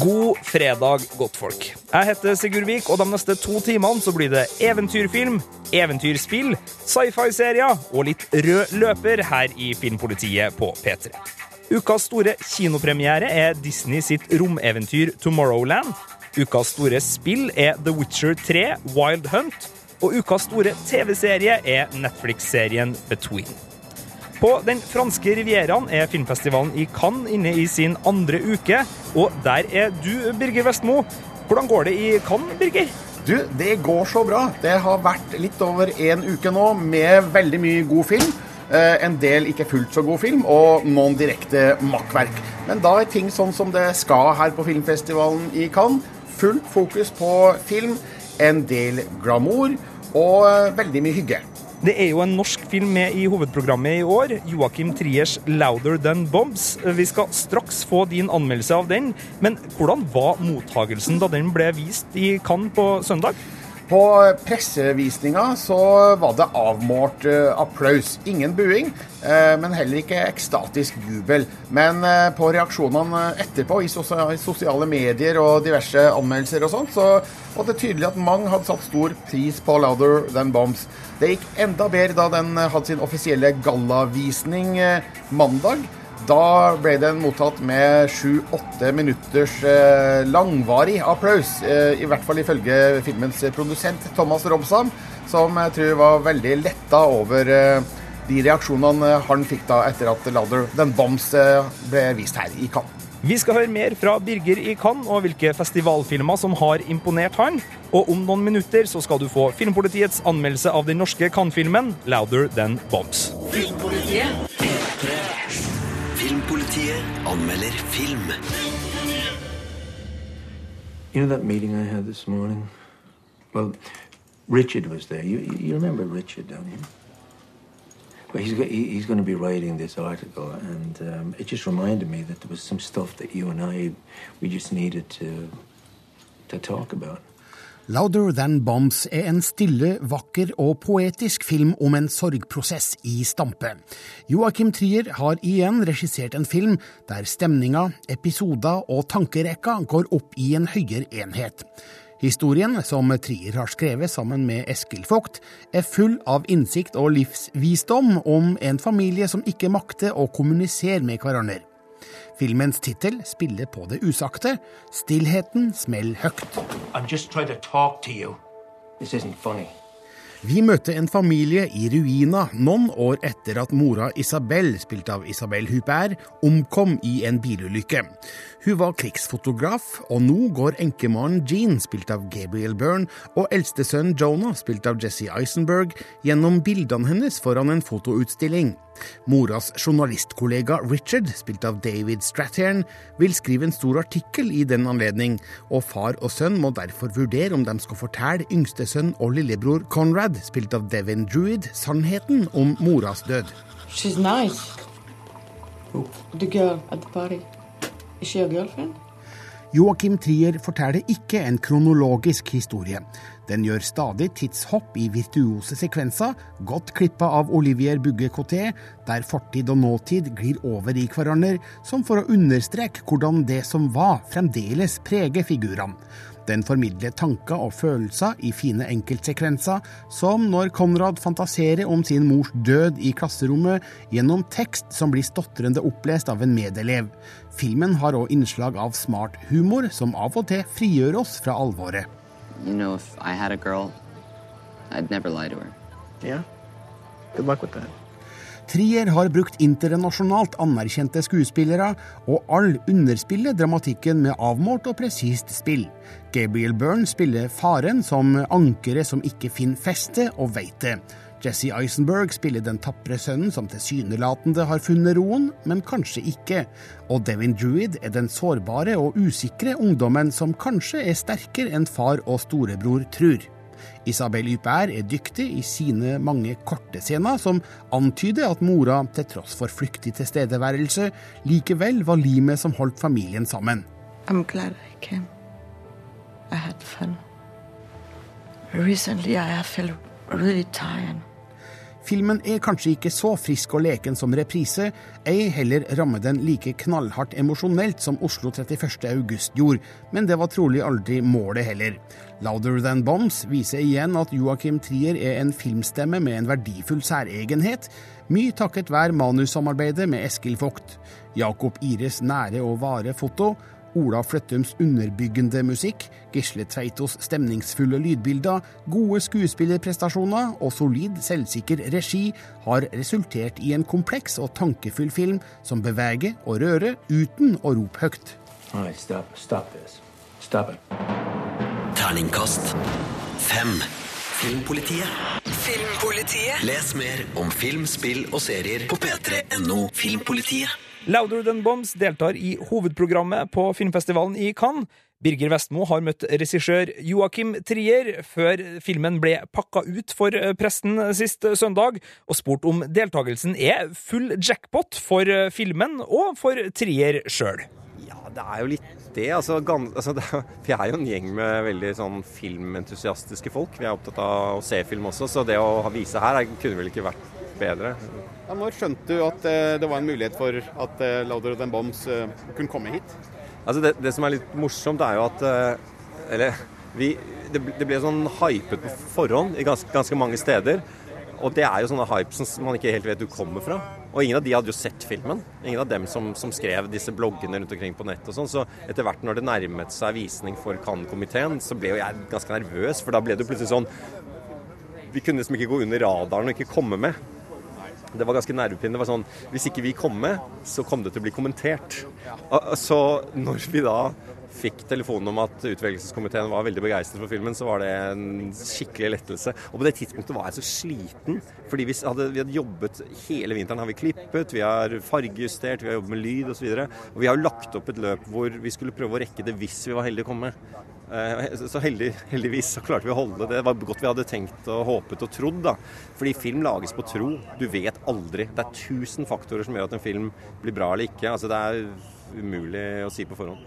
God fredag, godtfolk. Jeg heter Sigurd Vik, og de neste to timene så blir det eventyrfilm, eventyrspill, sci-fi-serier og litt rød løper her i Filmpolitiet på P3. Ukas store kinopremiere er Disney sitt romeventyr Tomorrowland. Ukas store spill er The Witcher 3 Wild Hunt. Og ukas store TV-serie er Netflix-serien Between. På den franske rivieraen er filmfestivalen i Cannes inne i sin andre uke. Og der er du, Birger Vestmo. Hvordan går det i Cannes, Birger? Du, det går så bra. Det har vært litt over en uke nå med veldig mye god film. Eh, en del ikke fullt så god film, og noen direkte makkverk. Men da er ting sånn som det skal her på filmfestivalen i Cannes. Fullt fokus på film, en del glamour og eh, veldig mye hygge. Det er jo en norsk film med i hovedprogrammet i år. Joakim Triers 'Louder Than Bombs'. Vi skal straks få din anmeldelse av den. Men hvordan var mottagelsen da den ble vist i Cannes på søndag? På pressevisninga så var det avmålt uh, applaus. Ingen buing, uh, men heller ikke ekstatisk jubel. Men uh, på reaksjonene etterpå, i, sosiale medier og diverse anmeldelser og sånt, så var det tydelig at mange hadde satt stor pris på 'Louder Than Bombs'. Det gikk enda bedre da den hadde sin offisielle gallavisning mandag. Da ble den mottatt med sju-åtte minutters eh, langvarig applaus. Eh, I hvert fall ifølge filmens produsent Thomas Robsam, som jeg tror var veldig letta over eh, de reaksjonene han fikk da etter at Ladder Den Bombs eh, ble vist her i Cannes. Vi skal høre mer fra Birger i Cannes og hvilke festivalfilmer som har imponert han. Og om noen minutter så skal du få Filmpolitiets anmeldelse av den norske Cannes-filmen 'Louder Than Bombs'. Filmpolitiet anmelder film. You know that meeting I had this morning? Well, Richard was there. You, you remember Richard, don't you? Well, he's, he's going to be writing this article, and um, it just reminded me that there was some stuff that you and I, we just needed to, to talk about. 'Louder Than Bombs' er en stille, vakker og poetisk film om en sorgprosess i stampe. Joakim Trier har igjen regissert en film der stemninga, episoder og tankerekka går opp i en høyere enhet. Historien, som Trier har skrevet sammen med Eskil Vogt, er full av innsikt og livsvisdom om en familie som ikke makter å kommunisere med hverandre. Filmens tittel spiller på det usagte. Stillheten smell høyt. Vi møtte en familie i ruina noen år etter at mora Isabel, spilt av Isabel Huppert, omkom i en bilulykke. Hun var krigsfotograf, og nå går enkemannen Jean, spilt av Gabriel Byrne, og eldstesønnen Jonah, spilt av Jesse Eisenberg, gjennom bildene hennes foran en fotoutstilling. Moras journalistkollega Richard, spilt av David Strathairn, vil skrive en stor artikkel i den anledning, og far og sønn må derfor vurdere om de skal fortelle yngstesønn og lillebror Conrad, spilt av Devin Druid, sannheten om moras død. She's nice. The girl at the party. Is she a girlfriend? Joakim Trier forteller ikke en kronologisk historie. Den gjør stadig tidshopp i virtuose sekvenser, godt klippa av Olivier Bugge Coté, der fortid og nåtid glir over i hverandre, som for å understreke hvordan det som var, fremdeles preger figurene. Den formidler tanker og følelser i fine enkeltsekvenser, som når Konrad fantaserer om sin mors død i klasserommet gjennom tekst som blir stotrende opplest av en medelev. Filmen har òg innslag av smart humor, som av og til frigjør oss fra alvoret. You know, if I had a girl, I'd never lie to her. Yeah. Good luck with that. Trier har brukt internasjonalt anerkjente skuespillere, og all underspiller dramatikken med avmålt og presist spill. Gabriel Byrne spiller faren som ankeret som ikke finner feste, og veit det. Jesse Eisenberg spiller den tapre sønnen som tilsynelatende har funnet roen, men kanskje ikke. Og Devin Druid er den sårbare og usikre ungdommen som kanskje er sterkere enn far og storebror tror. Isabel Huppert er dyktig i sine mange korte scener, som antyder at mora, til tross for flyktig tilstedeværelse, likevel var limet som holdt familien sammen. I'm glad I came. I had fun. Recently I felt really tired. Filmen er kanskje ikke så frisk og leken som reprise, ei heller rammer den like knallhardt emosjonelt som Oslo 31. august gjorde, men det var trolig aldri målet heller. Louder Than Bombs viser igjen at Joachim Trier er en filmstemme med en verdifull særegenhet, mye takket være manussamarbeidet med Eskil Vogt. Jakob Ires nære og vare foto, Ola Fløttums underbyggende musikk, Gisle Tveitos stemningsfulle lydbilder, gode skuespillerprestasjoner og solid, selvsikker regi har resultert i en kompleks og tankefull film som beveger og rører uten å rope høyt. Right, stop. Stop this. Stop it. Terningkast fem. Filmpolitiet. Filmpolitiet. Les mer om film, spill og serier på p3.no Filmpolitiet. Louder Than Bombs deltar i hovedprogrammet på filmfestivalen i Cannes. Birger Vestmo har møtt regissør Joakim Trier før filmen ble pakka ut for pressen sist søndag, og spurt om deltakelsen er full jackpot for filmen og for Trier sjøl. Ja, det er jo litt det. Altså, gans, altså, det vi er jo en gjeng med veldig sånn filmentusiastiske folk. Vi er opptatt av å se film også, så det å vise her kunne vel ikke vært bedre. Ja, når skjønte du at eh, det var en mulighet for at eh, Louder Than Bombs eh, kunne komme hit? Altså det, det, som er litt morsomt, er jo at Eller vi, det, det ble sånn hypet på forhånd i ganske, ganske, mange steder. Og det er jo sånne hypes som man ikke helt vet du kommer fra. Og ingen av de hadde jo sett filmen. Ingen av dem som, som skrev disse bloggene rundt omkring på nett og sånn. Så etter hvert når det nærmet seg visning for Cannes-komiteen, så ble jo jeg ganske nervøs. For da ble det plutselig sånn Vi kunne liksom ikke gå under radaren og ikke komme med. Det var ganske nervepirrende. Det var sånn Hvis ikke vi kom med, så kom det til å bli kommentert. Så når vi da fikk telefonen om at utvelgelseskomiteen var veldig begeistret for filmen, så var det en skikkelig lettelse. Og på det tidspunktet var jeg så sliten. Fordi vi hadde, vi hadde jobbet hele vinteren. har vi klippet, vi har fargejustert, vi har jobbet med lyd osv. Og, så og vi har jo lagt opp et løp hvor vi skulle prøve å rekke det hvis vi var heldige å komme. Eh, så heldig, heldigvis så klarte vi å holde det. Det var godt vi hadde tenkt og håpet og trodd. da. Fordi film lages på tro. Du vet aldri. Det er tusen faktorer som gjør at en film blir bra eller ikke. Altså Det er umulig å si på forhånd.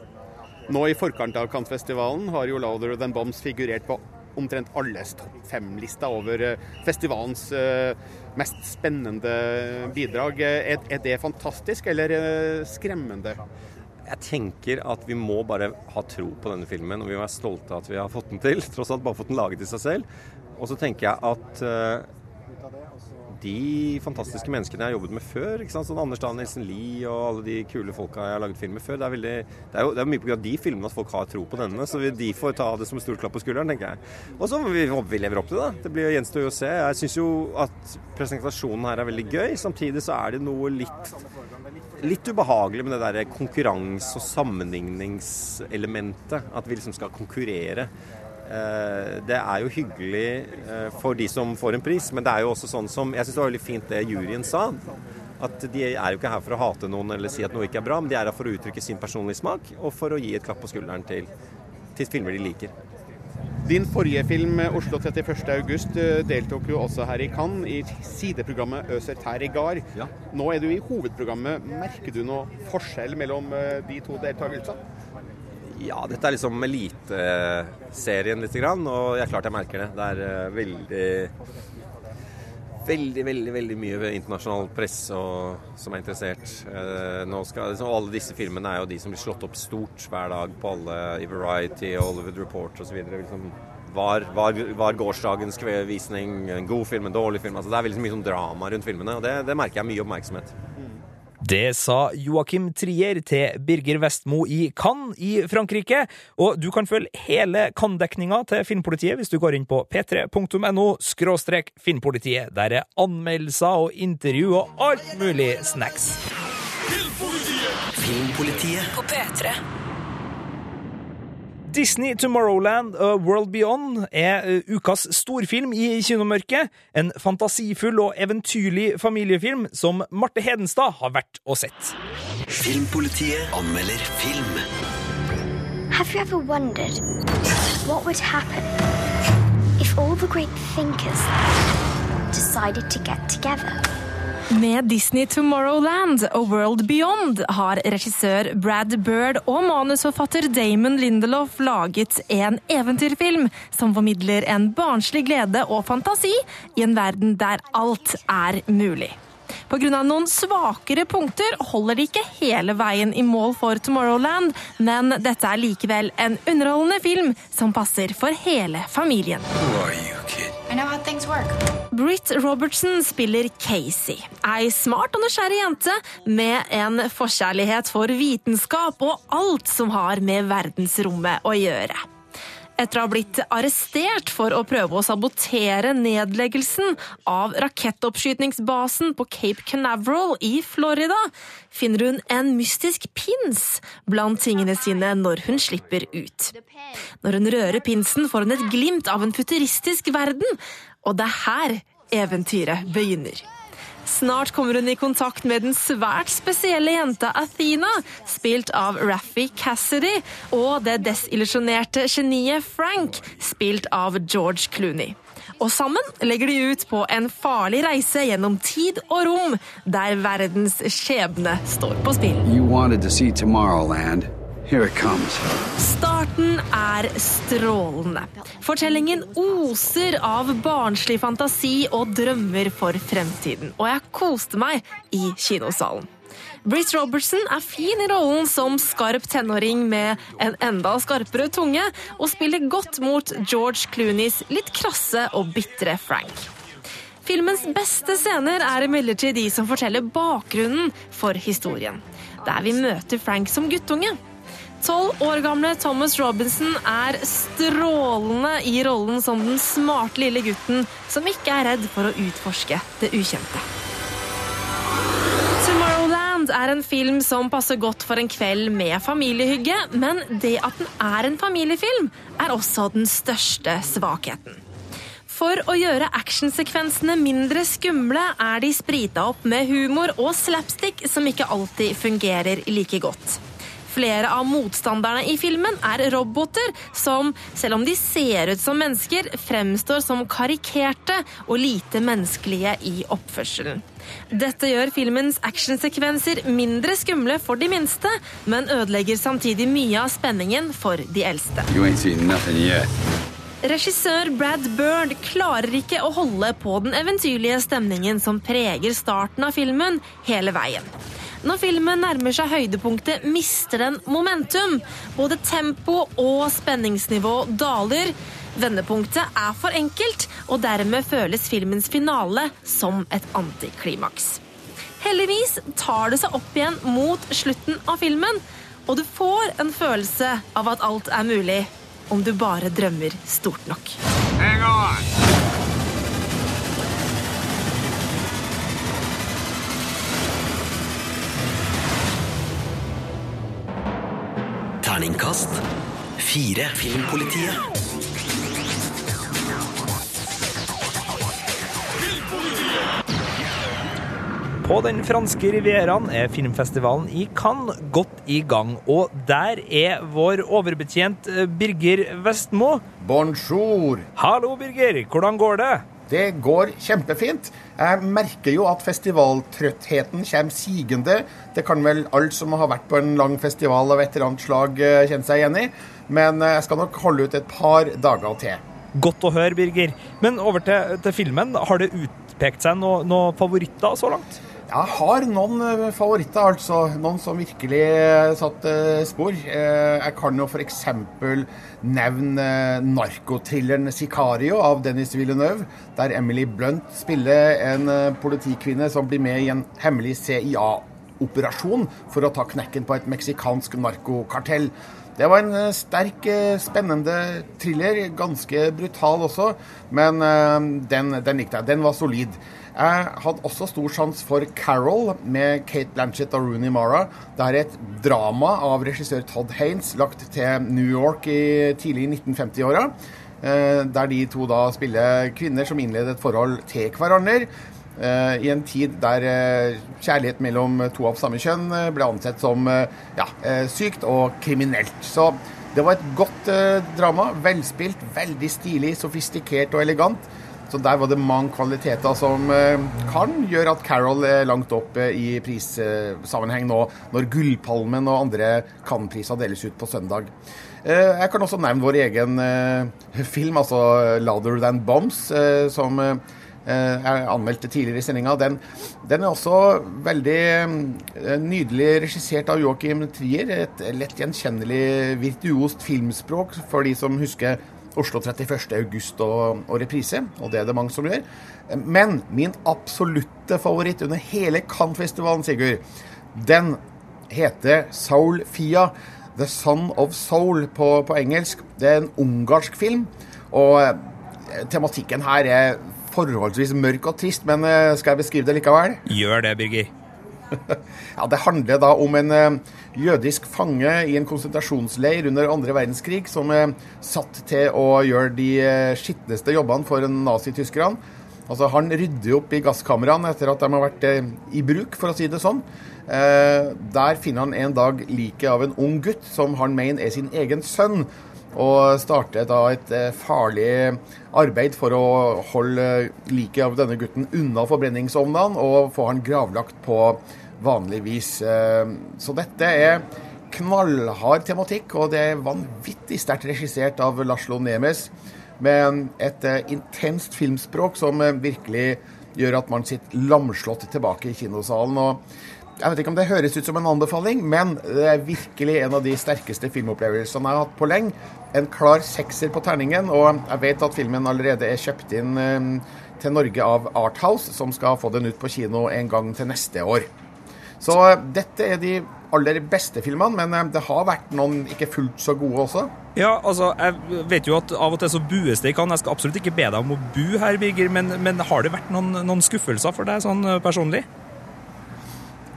Nå i forkant av Cannes-festivalen har jo 'Louder Than Bombs' figurert på omtrent alles topp fem-lista over eh, festivalens uh, mest spennende bidrag. Er, det fantastisk eller skremmende? Jeg tenker at vi må bare ha tro på denne filmen, og vi må være stolte av at vi har fått den til. Tross alt bare fått den laget i seg selv. Og så tenker jeg at uh, de fantastiske menneskene jeg har jobbet med før, ikke sant? sånn Anders Danielsen Lie og alle de kule folka jeg har laget film med før, det er, veldig, det er jo det er mye pga. de filmene at folk har tro på denne. Så de får ta det som en stor klapp på skulderen, tenker jeg. Og så håper vi vi lever opp til det. Det blir gjenstår å se. Jeg syns jo at presentasjonen her er veldig gøy. Samtidig så er det noe litt litt ubehagelig med det der konkurranse- og sammenligningselementet. At vi liksom skal konkurrere. Eh, det er jo hyggelig eh, for de som får en pris, men det er jo også sånn som Jeg syns det var veldig fint det juryen sa. At de er jo ikke her for å hate noen eller si at noe ikke er bra, men de er her for å uttrykke sin personlige smak og for å gi et klapp på skulderen til, til filmer de liker. Din forrige film, 'Oslo 31.8', deltok jo også her i Cannes i sideprogrammet 'Øser tær i gard'. Ja. Nå er du i hovedprogrammet. Merker du noe forskjell mellom eh, de to deltakelsene? Ja, dette er liksom eliteserien litt, og jeg er klart jeg merker det. Det er eh, veldig veldig, veldig veldig mye internasjonal press og, som er interessert. Eh, nå skal, liksom, alle disse filmene er jo de som blir slått opp stort hver dag på alle i Variety Hollywood Report osv. Liksom, var, var, var, gårsdagens visning en god film, en dårlig film? Altså, det er veldig mye sånn drama rundt filmene, og det, det merker jeg mye oppmerksomhet. Det sa Joakim Trier til Birger Vestmo i Cannes i Frankrike. Og du kan følge hele Cannes-dekninga til Filmpolitiet hvis du går inn på p3.no skråstrek filmpolitiet. Der er anmeldelser og intervju og alt mulig snacks. Filmpolitiet. Filmpolitiet. På P3. Disney Tomorrowland og World Beyond er uh, ukas storfilm i kinomørket. En fantasifull og eventyrlig familiefilm som Marte Hedenstad har vært og sett. Filmpolitiet anmelder film. Have you ever wondered what would happen if all the great thinkers decided to get together? Med Disney Tomorrowland og World Beyond har regissør Brad Bird og manusforfatter Damon Lindelof laget en eventyrfilm som formidler en barnslig glede og fantasi i en verden der alt er mulig. Pga. noen svakere punkter holder de ikke hele veien i mål for Tomorrowland, men dette er likevel en underholdende film som passer for hele familien. Who are you, work. Britt Robertson spiller Casey, ei smart og nysgjerrig jente med en forkjærlighet for vitenskap og alt som har med verdensrommet å gjøre. Etter å ha blitt arrestert for å prøve å sabotere nedleggelsen av rakettoppskytningsbasen på Cape Canaveral i Florida, finner hun en mystisk pins blant tingene sine når hun slipper ut. Når hun rører pinsen, får hun et glimt av en futuristisk verden, og det er her eventyret begynner. Snart kommer hun i kontakt med den svært spesielle jenta Athena, spilt av Raffi Cassidy, og det desillusjonerte geniet Frank, spilt av George Clooney. Og sammen legger de ut på en farlig reise gjennom tid og rom, der verdens skjebne står på spill. You wanted to Tomorrowland. Starten er strålende. Fortellingen oser av barnslig fantasi og drømmer for fremtiden. Og jeg koste meg i kinosalen. Britt Robertson er fin i rollen som skarp tenåring med en enda skarpere tunge, og spiller godt mot George Clooneys litt krasse og bitre Frank. Filmens beste scener er imidlertid de som forteller bakgrunnen for historien. Der vi møter Frank som guttunge. Tolv år gamle Thomas Robinson er strålende i rollen som den smarte lille gutten som ikke er redd for å utforske det ukjente. Tomorrowland er en film som passer godt for en kveld med familiehygge, men det at den er en familiefilm, er også den største svakheten. For å gjøre actionsekvensene mindre skumle er de sprita opp med humor og slapstick som ikke alltid fungerer like godt. Flere av motstanderne i filmen er roboter som, selv om de ser ut som mennesker, fremstår som karikerte og lite menneskelige i oppførselen. Dette gjør filmens actionsekvenser mindre skumle for de minste, men ødelegger samtidig mye av spenningen for de eldste. Regissør Brad Bird klarer ikke å holde på den eventyrlige stemningen som preger starten av filmen, hele veien. Når filmen nærmer seg høydepunktet, mister den momentum. Både tempo og spenningsnivå daler. Vendepunktet er for enkelt, og dermed føles filmens finale som et antiklimaks. Heldigvis tar det seg opp igjen mot slutten av filmen, og du får en følelse av at alt er mulig om du bare drømmer stort nok. Hang on. Terningkast fire. Filmpolitiet. På den franske rivieraen er filmfestivalen i Cannes godt i gang. Og der er vår overbetjent eh, Birger Vestmo. Bonjour. Hallo, Birger. Hvordan går det? Det går kjempefint. Jeg merker jo at festivaltrøttheten kommer sigende. Det kan vel alt som har vært på en lang festival av et eller annet slag eh, kjenne seg igjen i. Men eh, jeg skal nok holde ut et par dager til. Godt å høre, Birger. Men over til, til filmen. Har det utpekt seg noen noe favoritter så langt? Jeg har noen eh, favoritter, altså. Noen som virkelig eh, satte spor. Eh, Jeg kan jo f.eks. nevne narkotrilleren 'Sicario' av Dennis Villeneuve, der Emily Blunt spiller en politikvinne som blir med i en hemmelig CIA-operasjon for å ta knekken på et meksikansk narkokartell. Det var en sterk, spennende thriller. Ganske brutal også, men den, den likte jeg. Den var solid. Jeg hadde også stor sjanse for Carol med Kate Blanchett og Rooney Mara. Det er et drama av regissør Todd Haynes lagt til New York i tidlig 1950-åra. eh, Der de to da spiller kvinner som innleder et forhold til hverandre. eh, I en tid der eh, kjærlighet mellom to av samme kjønn ble ansett som ja, sykt og kriminelt. Så det var et godt drama. Velspilt, veldig stilig, sofistikert og elegant. Så der var det mange kvaliteter som eh, kan gjøre at Carol er langt opp i prissammenheng nå, når Gullpalmen og andre Cannes-priser deles ut på søndag. Eh, Jeg kan også nevne vår egen eh, film, altså 'Louder Than Bombs', som jeg anmeldte tidligere i sendinga. Den, den er også veldig nydelig regissert av Joachim Trier. Et lett gjenkjennelig virtuost filmspråk for de som husker Oslo 31. august og, og reprise, og det er det mange som gjør. Men min absolutte favoritt under hele Cannes-festivalen, Sigurd, den heter Soul Fia. The Son of Soul på, på engelsk. Det er en ungarsk film. Og eh, tematikken her er forholdsvis mørk og trist, men eh, skal jeg beskrive det likevel? Gjør det, Birger. Ja, Det handler da om en eh, jødisk fange i en konsentrasjonsleir under andre verdenskrig som er satt til å gjøre de eh, skitneste jobbene for nazityskerne. Altså, Han rydder opp i gasskameraene etter at de har vært eh, i bruk, for å si det sånn. Eh, der finner han en dag liket av en ung gutt som han mener er sin egen sønn. Og starter da et eh, farlig arbeid for å holde liket av denne gutten unna forbrenningsovnene og få han gravlagt på vanlig vis. Eh, Så dette er knallhard tematikk, og det er vanvittig sterkt regissert av Laslo Nemes. Med et eh, intenst filmspråk som eh, virkelig gjør at man sitter lamslått tilbake i kinosalen. og jeg vet ikke om det høres ut som en anbefaling, men det er virkelig en av de sterkeste filmopplevelsene jeg har hatt på lenge. En klar sekser på terningen, og jeg vet at filmen allerede er kjøpt inn til Norge av Arthouse, som skal få den ut på kino en gang til neste år. Så eh, dette er de aller beste filmene, men eh, det har vært noen ikke fullt så gode også. Ja, altså, jeg vet jo at av og til så bues det i Cannes. Jeg skal absolutt ikke be deg om å bu her, Birger, men, men har det vært noen, noen skuffelser for deg sånn eh, personlig?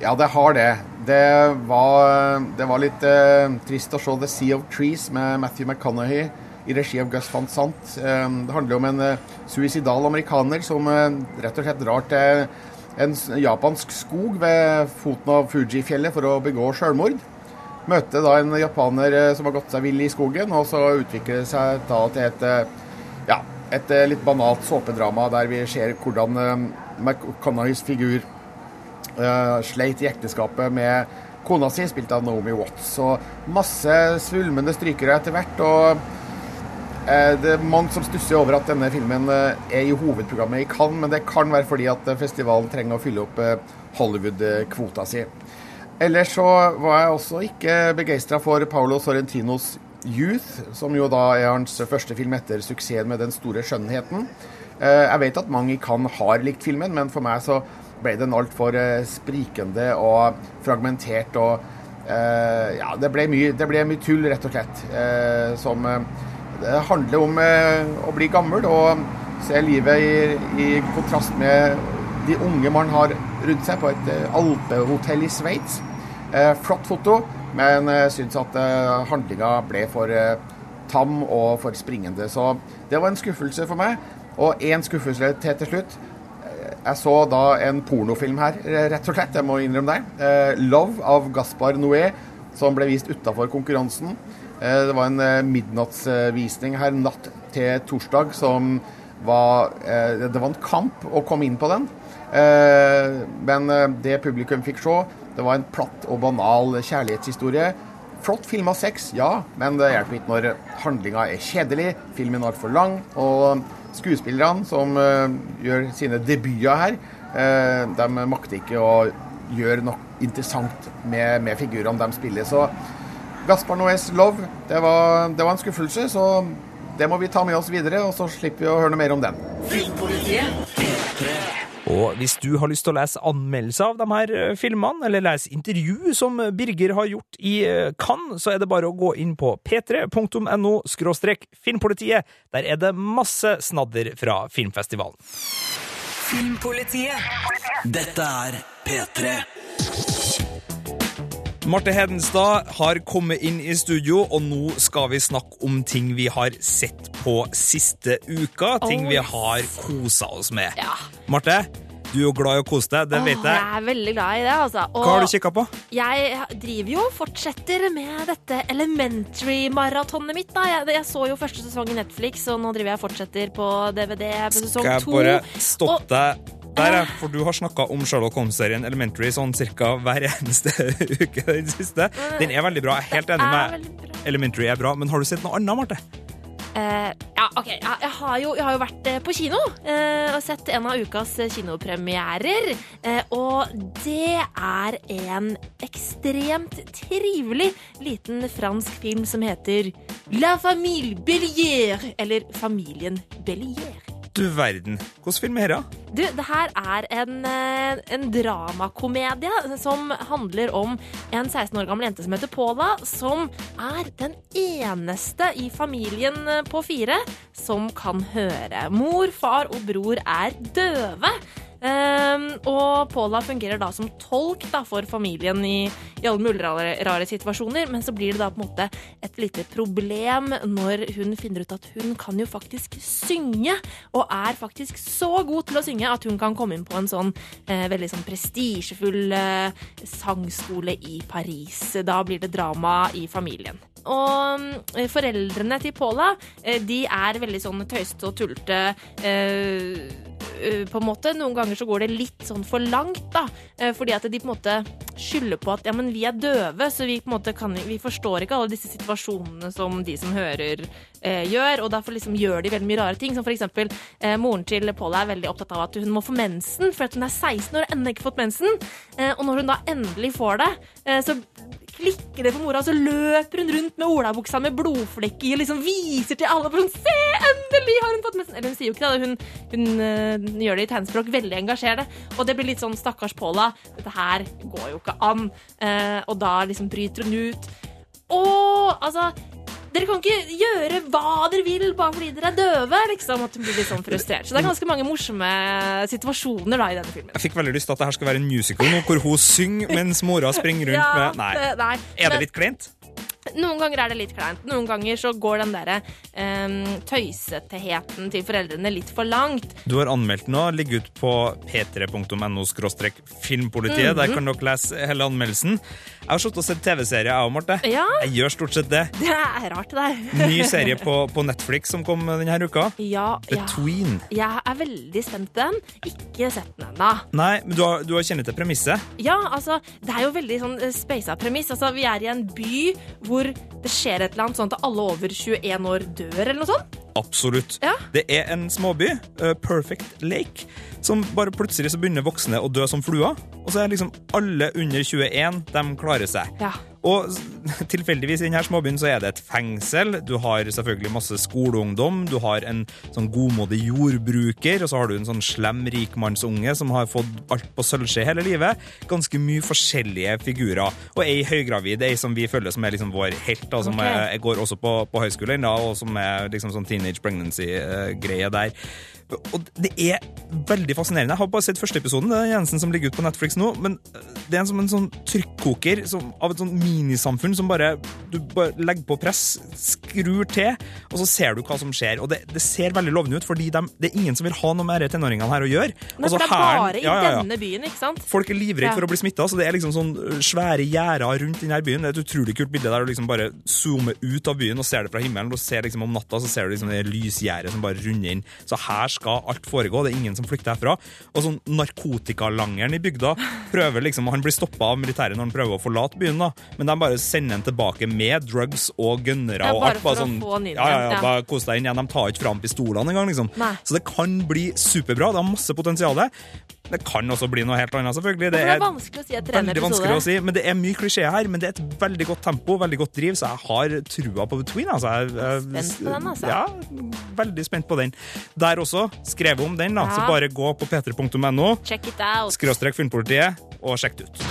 Ja, det har det. Det var, det var litt eh, trist å se The Sea of Trees med Matthew McConaughey i regi av Gus van Sant. Eh, det handler om en eh, suicidal amerikaner som rett og slett drar til en japansk skog ved foten av Fuji-fjellet for å begå selvmord. Møtte da en japaner eh, som har gått seg vill i skogen, og så utvikler det seg da til et eh, ja, et eh, litt banalt såpedrama der vi ser hvordan eh, figur uh, sleit i ekteskapet med kona si, spilt av Naomi Watts. Og masse svulmende strykere etter hvert. og det er mange som stusser over at denne filmen eh, er i hovedprogrammet i Cannes, men det kan være fordi at eh, festivalen trenger å fylle opp eh, Hollywood-kvota si. Ellers så var jeg også ikke begeistra for Paolo Sorrentinos Youth, som jo da er hans første film etter suksessen med Den store skjønnheten. Eh, Jeg vet at mange i Cannes har likt filmen, men for meg så ble den altfor eh, sprikende og fragmentert og eh, Ja, det ble mye, det ble mye tull, rett og slett. eh, Som eh, Det handler om eh, å bli gammel og se livet i, i kontrast med de unge man har rundt seg på et eh, alpehotell i Sveits. Eh, flott foto, men jeg syns at handlinga ble for tam og for springende. Så det var en skuffelse for meg. Og én skuffelse til til slutt. Jeg så da en pornofilm her, rett og slett. Jeg må innrømme det. 'Love' av Gaspar Noé, som ble vist utafor konkurransen. Eh, det var en eh, midnattsvisning her natt til torsdag som var eh, Det var en kamp å komme inn på den. Men det publikum fikk se, det var en platt og banal kjærlighetshistorie. Flott filma sex, ja, men det hjelper ikke når handlinga er kjedelig, filmen er altfor lang, og skuespillerne som gjør sine debuter her, de makter ikke å gjøre noe interessant med, med figurene de spiller. Så Gaspar Noés Love, det var, det var en skuffelse, så det må vi ta med oss videre, og så slipper vi å høre noe mer om den. Og hvis du har lyst til å lese anmeldelser av de her eh, filmene, eller lese intervju som Birger har gjort i eh, Cannes, så er det bare å gå inn på p3.no filmpolitiet. Der er det masse snadder fra filmfestivalen. Filmpolitiet. Dette er P3. Marte Hedenstad har kommet inn i studio, og nå skal vi snakke om ting vi har sett på siste uka. Ting Oh, vi har kosa oss med. Marte, Du er jo glad i å kose deg, det vet jeg. jeg er veldig glad i det, altså. Og Hva har du kikka på? Jeg driver jo og fortsetter med dette Elementary-maratonet mitt. da. Jeg, jeg så jo første sesong i Netflix, og nå driver jeg og fortsetter på DVD på sesong Skal jeg bare stoppe deg der, for du har snakka om Sherlock Holmes-serien Elementary sånn cirka hver eneste uke den siste. Den er veldig bra. Jeg er helt enig med Elementary er bra, men har du sett noe annet, Marte? Eh, ja, ok. Jeg, jeg, har jo, jeg har jo vært eh, på kino uh, og sett en av ukas kinopremierer. Uh, og det er en ekstremt trivelig liten fransk film som heter La famille Bellier, eller Familien Bellier. Du verden. Hvilken film er det? Du, det her er en, eh, en dramakomedie som handler om en 16 år gammel jente som heter Paula, som er den eneste i familien eh, på fire som kan høre. Mor, far og bror er døve. Ehm, og Paula fungerer da som tolk da, for familien i, i alle mulige rare, rare situasjoner, men så blir det da på en måte et lite problem når hun finner ut at hun kan jo faktisk synge, og er faktisk så god til å synge at hun kan komme inn på en sånn eh, veldig sånn prestisjefull eh, sangskole i Paris. Da blir det drama i familien. Og eh, foreldrene til Paula, eh, de er veldig sånn tøyste og tullete. Eh, eh, på en måte. Noen ganger så går det litt sånn for langt, da. Eh, Fordi at de på en måte skylder på at ja, men vi er døve, så vi på en måte kan Vi forstår ikke alle disse situasjonene som de som hører, eh, gjør. Og derfor liksom gjør de veldig mye rare ting. Som for eksempel eh, moren til Paula er veldig opptatt av at hun må få mensen, for at hun er 16 år og ennå ikke fått mensen. Eh, og når hun da endelig får det, eh, så klikker det for mora, og så løper hun rundt med olabuksa med blodflekk i og liksom viser til alle. For sånn, Se, endelig har hun fått mensen! Eller hun sier jo ikke det, hun, hun øh, gjør det i tegnspråk, veldig engasjerende. Og det blir litt sånn stakkars Paula, dette her går jo ikke an. Eh, og da liksom bryter hun ut. Å, altså dere kan ikke gjøre hva dere vil bare fordi dere er døve. liksom, At hun blir litt sånn frustrert. Så det er ganske mange morsomme situasjoner da i denne filmen. Jeg fikk veldig lyst til at det her skal være en musical nå, hvor hun synger mens mora springer rundt Ja, med Nei. det- nei. Er det litt kleint? Noen ganger er det litt kleint. Noen ganger så går den derre um, tøysetheten til foreldrene litt for langt. Du har anmeldt nå, Ligg ut på p3.no filmpolitiet. Mhm. Der kan dere lese hele anmeldelsen. Jeg har sittet og sett TV-serie, jeg og Marte. Ja. Jeg gjør stort sett det. Det er rart, det der. Ny serie på, på Netflix som kom denne uka. Ja, ja. Between. Jeg er veldig spent på den. Ikke sett den ennå. Nei, men du har, du har kjennet til premisset. Ja, altså, det er jo veldig sånn eh, speisa premiss. Altså, vi er i en by hvor det skjer et eller annet sånn at alle over 21 år dør, eller noe sånt. Absolutt. Ja. Det er en småby, uh, Perfect Lake, som bare plutselig så begynner voksne å dø som fluer. Og så er liksom alle under 21, de klarer seg. Ja. Og tilfeldigvis i denne småbyen så er det et fengsel. Du har selvfølgelig masse skoleungdom. Du har en sånn godmodig jordbruker, og så har du en sånn slem rikmannsunge som har fått alt på sølvskje hele livet. Ganske mye forskjellige figurer. Og ei høygravid, ei som vi føler som er liksom vår helt, da, som okay. er, går også på, på høyskolen, da, og som er liksom sånn teenage pregnancy-greie der. Og det er veldig fascinerende. Jeg har bare sett første episoden, det er Jensen som ligger ute på Netflix nå, men det er en, som en sånn trykkoker som, av et sånn minisamfunn som bare Du bare legger på press, skrur til, og så ser du hva som skjer. Og det, det ser veldig lovende ut, fordi de, det er ingen som vil ha noe med disse tenåringene her å gjøre. Men Altså, det er bare i ja, ja, ja. denne byen, ikke sant? Folk er livredde for å bli smitta, så det er liksom sånn svære gjerder rundt denne byen. Det er et utrolig kult bilde der du liksom bare zoomer ut av byen og ser det fra himmelen. Og ser liksom om natta så ser du liksom det lysgjerdet som bare runder inn. Så her skal alt foregå. Det er ingen som flykter herfra. Og sånn narkotikalangeren i bygda prøver liksom Han blir stoppa av militæret når han prøver å forlate byen, da. Men de bare sender han tilbake med drugs og gunnere og alt. Bare sånn, ja, ja, ja, ja. bare kos deg inn igjen. De tar ikke fram pistolene engang, liksom. Nei. Så det kan bli superbra. Det har masse potensial. Det kan også bli noe helt annet, selvfølgelig. Det er vanskelig å si etter en episode. si, men det er mye klisjeer her. Men det er et veldig godt tempo, veldig godt driv, så jeg har trua på Between. Altså. Jeg, jeg, Spent på den, altså. Ja, veldig spent på den. Der også, skrevet om den, da. Så bare gå på p3.no, Check it out. skråstrek Filmpolitiet, og sjekk det ut.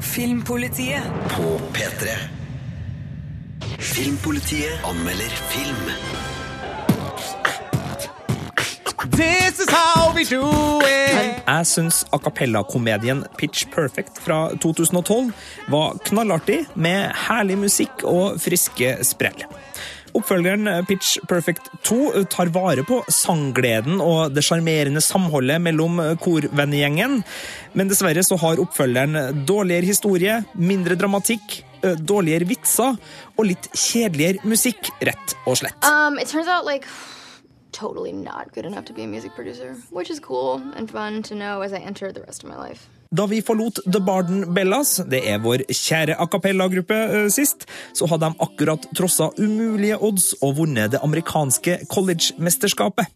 Filmpolitiet på P3. Filmpolitiet anmelder film. This is how we do it. Jeg syns a cappella-komedien Pitch Perfect fra 2012 var knallartig, med herlig musikk og friske sprell. Oppfølgeren Pitch Perfect 2 tar vare på sanggleden og det sjarmerende samholdet mellom korvennegjengen, men dessverre så har oppfølgeren dårligere historie, mindre dramatikk, dårligere vitser og litt kjedeligere musikk, rett og slett. Um, it turns out like totally not good enough to be a music producer, which is cool and fun to know as I enter the rest of my life. Da vi forlot The Barden Bellas, det er vår kjære a cappella-gruppe, sist, så hadde de akkurat trossa umulige odds og vunnet det amerikanske college-mesterskapet.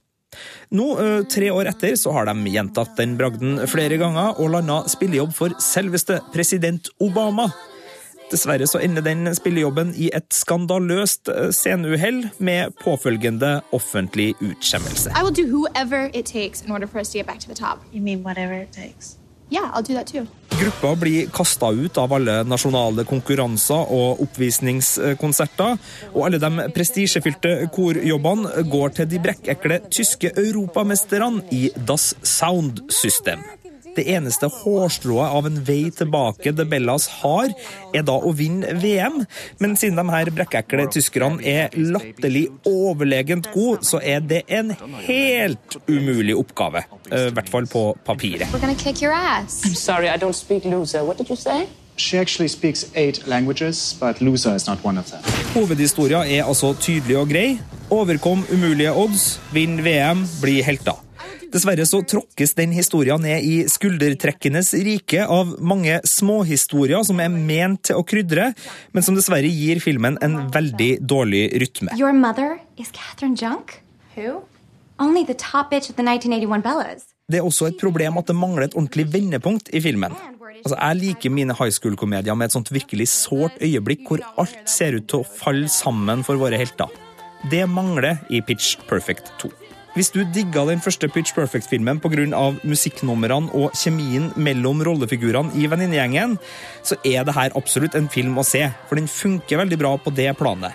Nå, tre år etter, så har de gjentatt den bragden flere ganger og landa spillejobb for selveste president Obama. Dessverre så ender den spillejobben i et skandaløst sceneuhell med påfølgende offentlig utskjemmelse. I will do whoever it takes in order for us to get back to the top. You mean whatever it takes? Yeah. Gruppa blir kasta ut av alle nasjonale konkurranser og oppvisningskonserter, og alle de prestisjefylte korjobbene går til de brekkekle tyske europamesterne i Das Sound System. Det eneste hårstrået av en vei tilbake de Bellas har, er da å vinne VM. Men siden de her brekkekle tyskerne er latterlig overlegent gode, så er det en helt umulig oppgave. I hvert fall på papiret. We're gonna kick your ass. I'm sorry, I don't speak loser. What did you say? She actually speaks eight languages, but loser is not one of them. Hovedhistoria er altså tydelig og grei. Overkom umulige odds, vinn VM, bli helter. Dessverre så tråkkes den historien ned i skuldertrekkenes rike av mange småhistorier som er ment til å krydre, men som dessverre gir filmen en veldig dårlig rytme. Your mother is Catherine Junk? Who? Only the top bitch of the 1981 Bellas. Det er også et problem at det mangler et ordentlig vendepunkt i filmen. Altså, jeg liker mine high school-komedier med et sånt virkelig sårt øyeblikk hvor alt ser ut til å falle sammen for våre helter. Det mangler i Pitch Perfect 2. Hvis du digga den første Pitch Perfect-filmen pga. musikknumrene og kjemien mellom rollefigurene i venninnegjengen, så er det her absolutt en film å se, for den funker veldig bra på det planet.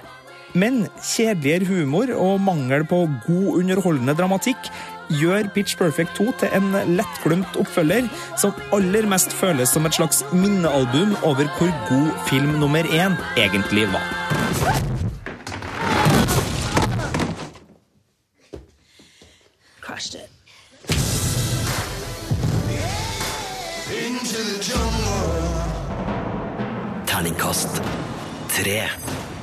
Men kjedeligere humor og mangel på god underholdende dramatikk gjør Pitch Perfect 2 til en lettglemt oppfølger som aller mest føles som et slags minnealbum over hvor god film nummer én egentlig var. Crushed it. Terningkast tre.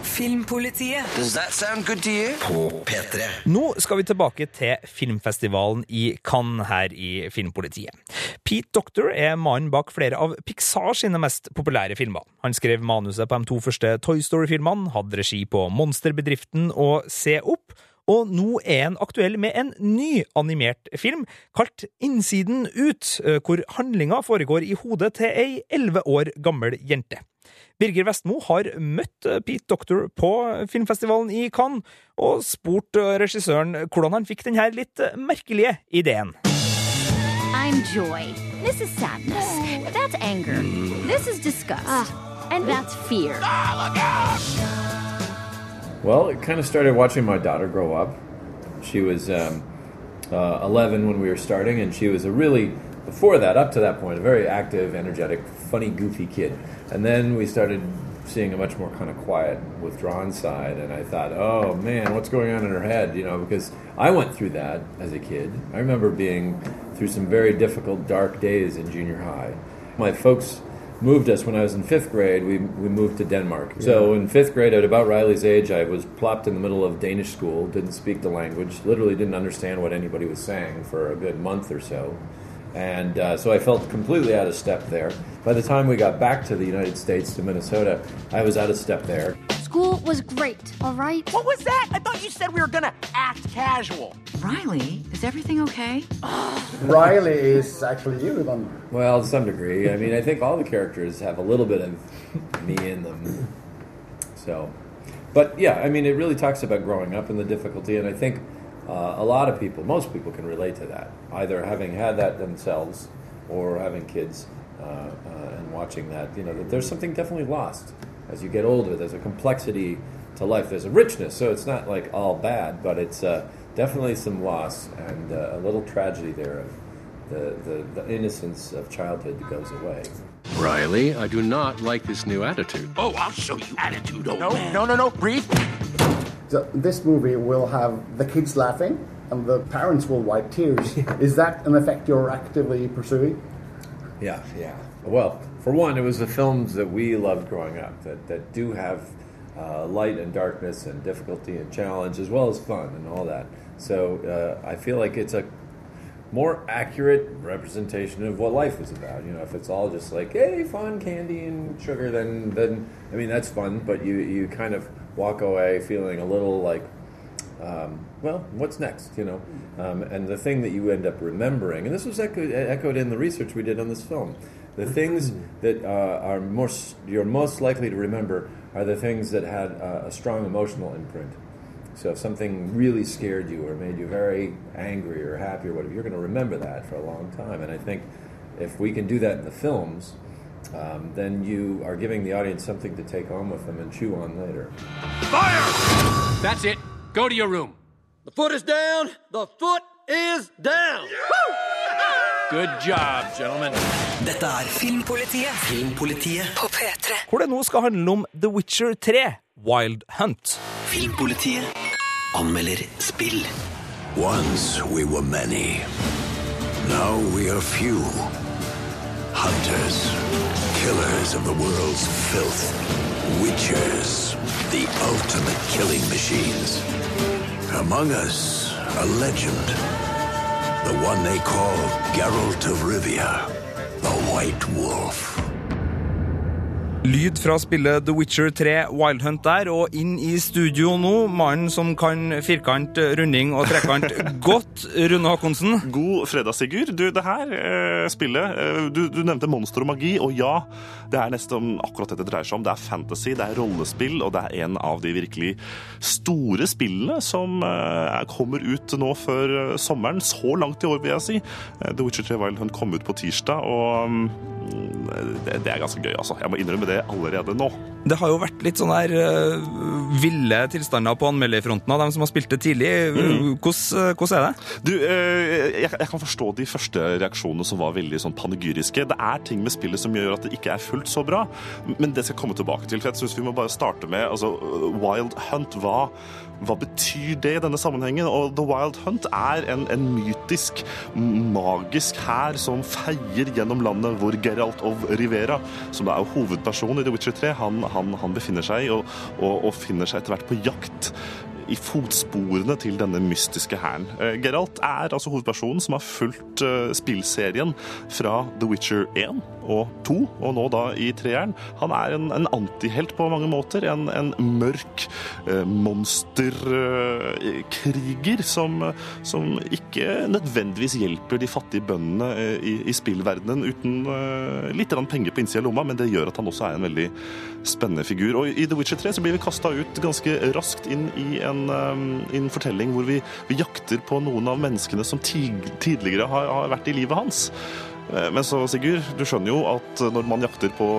Filmpolitiet. Does that sound good to you? På P3. Nå skal vi tilbake til filmfestivalen i Cannes her i Filmpolitiet. Pete Doctor er mannen bak flere av Pixar sine mest populære filmer. Han skrev manuset på de to første Toy Story-filmene, hadde regi på Monsterbedriften og Se opp, og nå er han aktuell med en ny animert film kalt Innsiden ut, hvor handlinga foregår i hodet til ei elleve år gammel jente. Birger Vestmo har møtt Pete Doctor på filmfestivalen i Cannes, og spurt regissøren hvordan han fikk denne litt merkelige ideen. I'm joy. This is sadness. That's anger. This is disgust. And that's fear. Well, it kind of started watching my daughter grow up. She was um, uh, 11 when we were starting, and she was a really, before that, up to that point, a very active, energetic, funny, goofy kid. And then we started seeing a much more kind of quiet, withdrawn side, and I thought, oh man, what's going on in her head? You know, because I went through that as a kid. I remember being through some very difficult, dark days in junior high. My folks moved us when I was in fifth grade. We, we moved to Denmark. So in fifth grade, at about Riley's age, I was plopped in the middle of Danish school, didn't speak the language, literally didn't understand what anybody was saying for a good month or so. And uh, so I felt completely out of step there. By the time we got back to the United States, to Minnesota, I was out of step there. School was great, all right? What was that? I thought you said we were gonna act casual. Riley, is everything okay? Riley is actually you, then. Well, to some degree. I mean, I think all the characters have a little bit of me in them. So, but yeah, I mean, it really talks about growing up and the difficulty, and I think uh, a lot of people, most people, can relate to that, either having had that themselves or having kids uh, uh, and watching that. You know, that there's something definitely lost as you get older. There's a complexity to life. There's a richness, so it's not like all bad, but it's uh, definitely some loss and uh, a little tragedy there of the, the, the innocence of childhood goes away. Riley, I do not like this new attitude. Oh, I'll show you attitude, old no, man. No, no, no, breathe. So this movie will have the kids laughing and the parents will wipe tears. Is that an effect you're actively pursuing? Yeah, yeah. Well, for one, it was the films that we loved growing up that, that do have uh, light and darkness and difficulty and challenge as well as fun and all that. So uh, I feel like it's a more accurate representation of what life was about. You know, if it's all just like, hey, fun, candy and sugar, then then I mean that's fun, but you you kind of walk away feeling a little like, um, well, what's next? You know, um, and the thing that you end up remembering, and this was echoed in the research we did on this film. The things that uh, are most you're most likely to remember are the things that had uh, a strong emotional imprint. So if something really scared you or made you very angry or happy or whatever, you're going to remember that for a long time. And I think if we can do that in the films, um, then you are giving the audience something to take home with them and chew on later. Fire! That's it. Go to your room. The foot is down. The foot is down. Good job, gentlemen. Dette er Filmpolitiet. Filmpolitiet På P3. Hvor det nå skal handle om The Witcher 3, Wild Hunt. Filmpolitiet anmelder spill. Once we were many. Now we are few. Hunters, killers of the world's filth. Witchers, the ultimate killing machines. Among us, a legend. The one they call Geralt of Rivia, the White Wolf. Lyd fra spillet The Witcher 3 Wild Hunt der, og inn i studio nå, mannen som kan firkant, runding og trekant godt, Rune Håkonsen. God fredag, Sigurd. Du, det her eh, spillet eh, du, du nevnte monster og magi, og ja, det er nesten akkurat det det dreier seg om. Det er fantasy, det er rollespill, og det er en av de virkelig store spillene som eh, kommer ut nå før eh, sommeren. Så langt i år, vil jeg si. Eh, The Witcher 3 Wild Hunt kom ut på tirsdag, og mm, det, det er ganske gøy, altså. Jeg må innrømme det allerede nå. Det har jo vært litt sånn der uh, ville tilstander på anmelderfronten av dem som har spilt det tidlig. Mm. Hvordan, hvordan er det? Du, uh, jeg, jeg kan forstå de første reaksjonene som var veldig sånn panegyriske. Det er ting med spillet som gjør at det ikke er fullt så bra, men det skal jeg komme tilbake til. for jeg synes Vi må bare starte med altså, Wild Hunt. Hva, hva betyr det i denne sammenhengen? Og The Wild Hunt er en, en mytisk, magisk hær som feier gjennom landet hvor Geralt of Rivera, som er hovedpersonen i The Witcher 3, han, han, han befinner seg og, og, og finner seg etter hvert på jakt i fotsporene til denne mystiske hæren. Eh, Geralt er altså hovedpersonen som har fulgt eh, spillserien fra The Witcher 1 og 2, og nå da i treeren. Han er en, en antihelt på mange måter. En, en mørk eh, monsterkriger som, som ikke nødvendigvis hjelper de fattige bøndene i, i spillverdenen uten litt penger på innsida av lomma, men det gjør at han også er en veldig spennende figur. Og I The Witcher 3 så blir vi kasta ut ganske raskt inn i en, i en fortelling hvor vi, vi, jakter på noen av menneskene som tid, tidligere har, har vært i livet hans. Eh, Men så, Sigurd, du skjønner jo at når man jakter på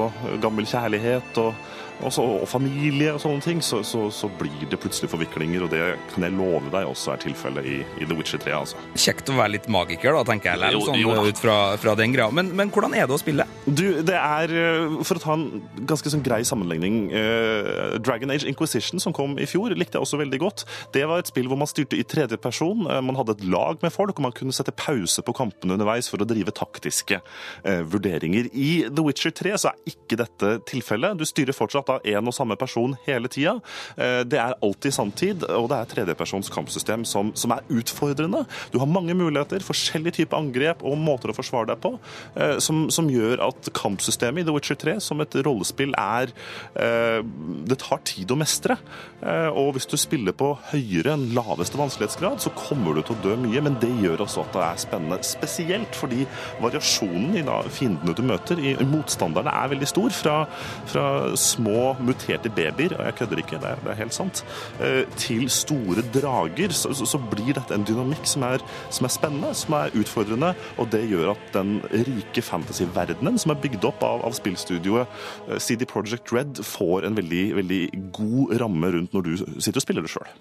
gammel kjærlighet og, og, så, og familie og sånne ting, så, så, så, blir det plutselig forviklinger, og det kan jeg love deg også er tilfellet i, i, The Witcher 3. altså. Kjekt å være litt magiker, da, tenker jeg, eller, sånn, jo jo. ut fra, fra den greia. Men, men hvordan er det å spille? Du, det er, eh, For å ta en ganske sånn grei sammenligning eh, Dragon Age Inquisition, som kom i fjor, likte jeg også veldig godt. Det var et spill hvor man styrte i tredje person. eh, Man hadde et lag med folk, og man kunne sette pause på kampene underveis for å drive taktiske eh, vurderinger. I The Witcher 3 så er ikke dette tilfellet. Du styrer fortsatt av én og samme person hele tida. Eh, det er alltid sanntid, og det er tredjepersons kampsystem som, som er utfordrende. Du har mange muligheter, forskjellige typer angrep og måter å forsvare deg på, eh, som, som gjør at kampsystemet i The Witcher 3 som et rollespill er eh, Det tar tid å mestre. Og hvis du spiller på høyere enn laveste vanskelighetsgrad, så kommer du til å dø mye, men det gjør også at det er spennende. Spesielt fordi variasjonen i fiendene du møter, i motstanderne, er veldig stor. Fra, fra små muterte babyer, og jeg kødder ikke, det er, det er helt sant, eh, til store drager, så, så, blir dette en dynamikk som er, som er spennende, som er utfordrende, og det gjør at den rike fantasy-verdenen som er bygd opp av, av spillstudioet eh, CD Projekt Red, får en veldig, veldig god ramme rundt når du sitter og spiller det sjøl.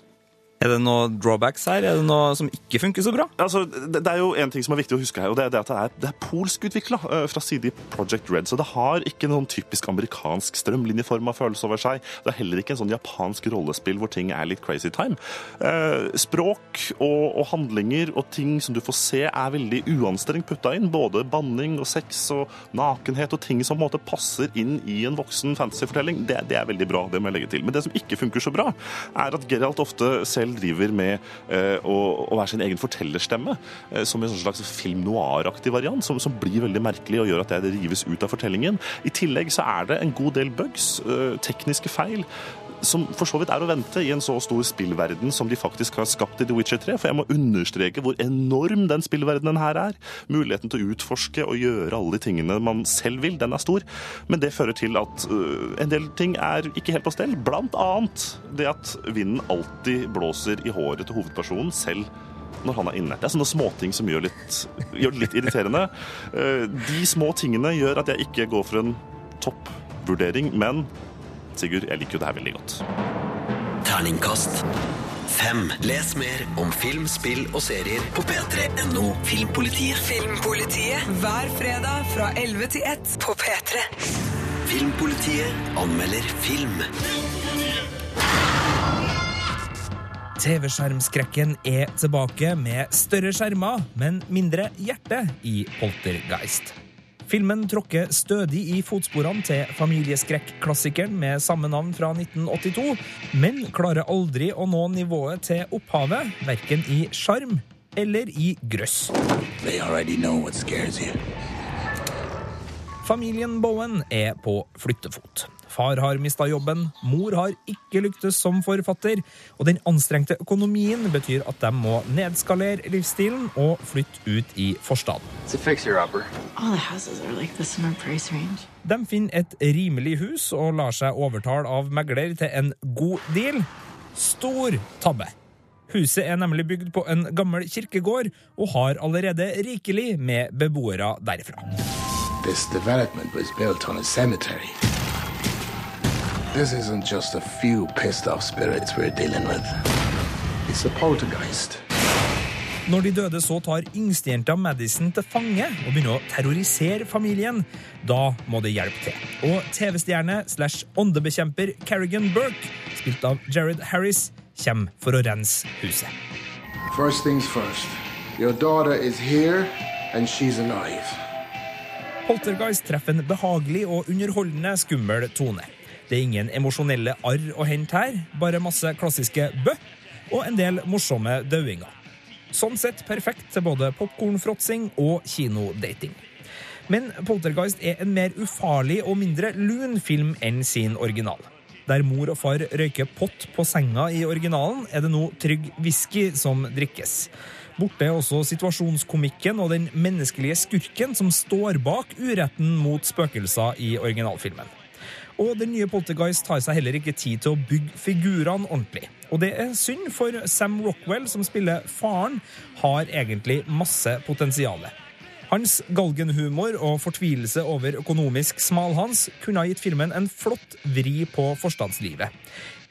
Er det noen drawbacks her? Er det noe som ikke funker så bra? Altså, det, det er jo en ting som er viktig å huske her, og det er det at det er, det er polsk utvikla fra CD Project Red. Så det har ikke noen typisk amerikansk strømlinjeforma følelse over seg. Det er heller ikke en sånn japansk rollespill hvor ting er litt crazy time. Eh, språk og, og handlinger og ting som du får se, er veldig uanstrengt putta inn. Både banning og sex og nakenhet og ting som på en måte passer inn i en voksen fantasyfortelling. Det, det er veldig bra, det må jeg legge til. Men det som ikke funker så bra, er at Geralt ofte selv driver med eh, å, å være sin egen fortellerstemme, eh, som en slags film noir-aktig variant, som, som, blir veldig merkelig og gjør at det rives ut av fortellingen. I tillegg så er det en god del bugs, eh, tekniske feil, som for så vidt er å vente i en så stor spillverden som de faktisk har skapt i The Witcher 3. For jeg må understreke hvor enorm den spillverdenen her er. Muligheten til å utforske og gjøre alle de tingene man selv vil, den er stor. Men det fører til at uh, en del ting er ikke helt på stell. Blant annet det at vinden alltid blåser i håret til hovedpersonen selv når han er inne. Det er sånne småting som gjør, litt, gjør det litt irriterende. Uh, de små tingene gjør at jeg ikke går for en toppvurdering, men Sigurd, jeg liker jo det her veldig godt. Terningkast fem. Les mer om film, spill og serier på p3.no Filmpolitiet. Filmpolitiet hver fredag fra 11 til 1 på P3. Filmpolitiet anmelder film. TV-skjermskrekken er tilbake med større skjermer, men mindre hjerte i Poltergeist. Filmen tråkker stødig i fotsporene til familieskrekkklassikeren med samme navn fra 1982, men klarer aldri å nå nivået til opphavet, verken i sjarm eller i grøss. Familien Bowen er på flyttefot. Far har mista jobben, mor har ikke lyktes som forfatter, og den anstrengte økonomien betyr at de må nedskalere livsstilen og flytte ut i forstaden. De finner et rimelig hus og lar seg overtale av megler til en god deal. Stor tabbe. Huset er nemlig bygd på en gammel kirkegård og har allerede rikelig med beboere derfra. This development was built on a cemetery. This isn't just a few pissed off spirits we're dealing with. It's a poltergeist. Når de døde så tar yngstejenta Madison til fange og begynner å terrorisere familien, da må det hjelpe til. Og TV-stjerne slash åndebekjemper Carrigan Burke, spilt av Jared Harris, kommer for å rense huset. First things first. Your daughter is here, and she's alive. Poltergeist treffer en behagelig og underholdende skummel tone. Det er ingen emosjonelle arr å hente her, bare masse klassiske bø og en del morsomme dauinger. Sånn sett perfekt til både popkornfråtsing og kinodating. Men Poltergeist er en mer ufarlig og mindre lun film enn sin original. Der mor og far røyker pott på senga i originalen, er det nå trygg whisky som drikkes. Borte er også situasjonskomikken og den menneskelige skurken som står bak uretten mot spøkelser i originalfilmen. Og den nye Poltergeist tar seg heller ikke tid til å bygge figurene ordentlig. Og det er synd, for Sam Rockwell, som spiller faren, har egentlig masse potensial. Hans galgenhumor og fortvilelse over økonomisk smalhans kunne ha gitt filmen en flott vri på forstadslivet.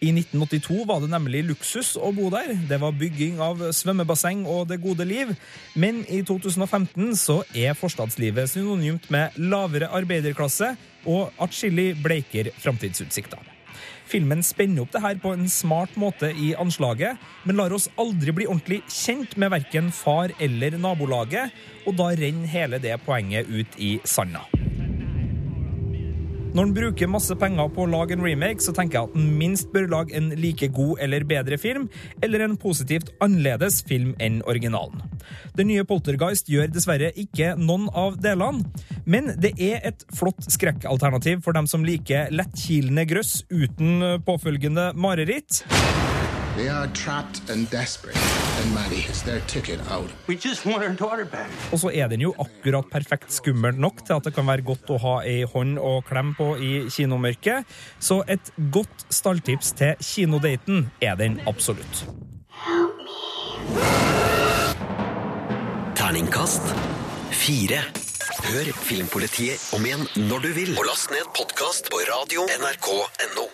I 1982 var det nemlig luksus å bo der. Det var bygging av svømmebasseng og det gode liv. Men i 2015 så er forstadslivet synonymt med lavere arbeiderklasse og atskillig bleikere framtidsutsikter. Filmen spenner opp det her på en smart måte i anslaget, men lar oss aldri bli ordentlig kjent med verken far eller nabolaget, og da renner hele det poenget ut i sanda. Når en bruker masse penger på å lage en remake, så tenker jeg at en minst bør lage en like god eller bedre film, eller en positivt annerledes film enn originalen. Den nye Poltergeist gjør dessverre ikke noen av delene, men det er et flott skrekkalternativ for dem som liker lettkilende grøss uten påfølgende mareritt. They are trapped and desperate, and Maddie is their ticket out. We just want our daughter back. Og så er den jo akkurat perfekt skummelt nok til at det kan være godt å ha ei hånd å klemme på i kinomørket. Så et godt stalltips til kinodaten er den absolutt. Terningkast fire. Hør Filmpolitiet om igjen når du vil. Og last ned podkast på radio nrk.no.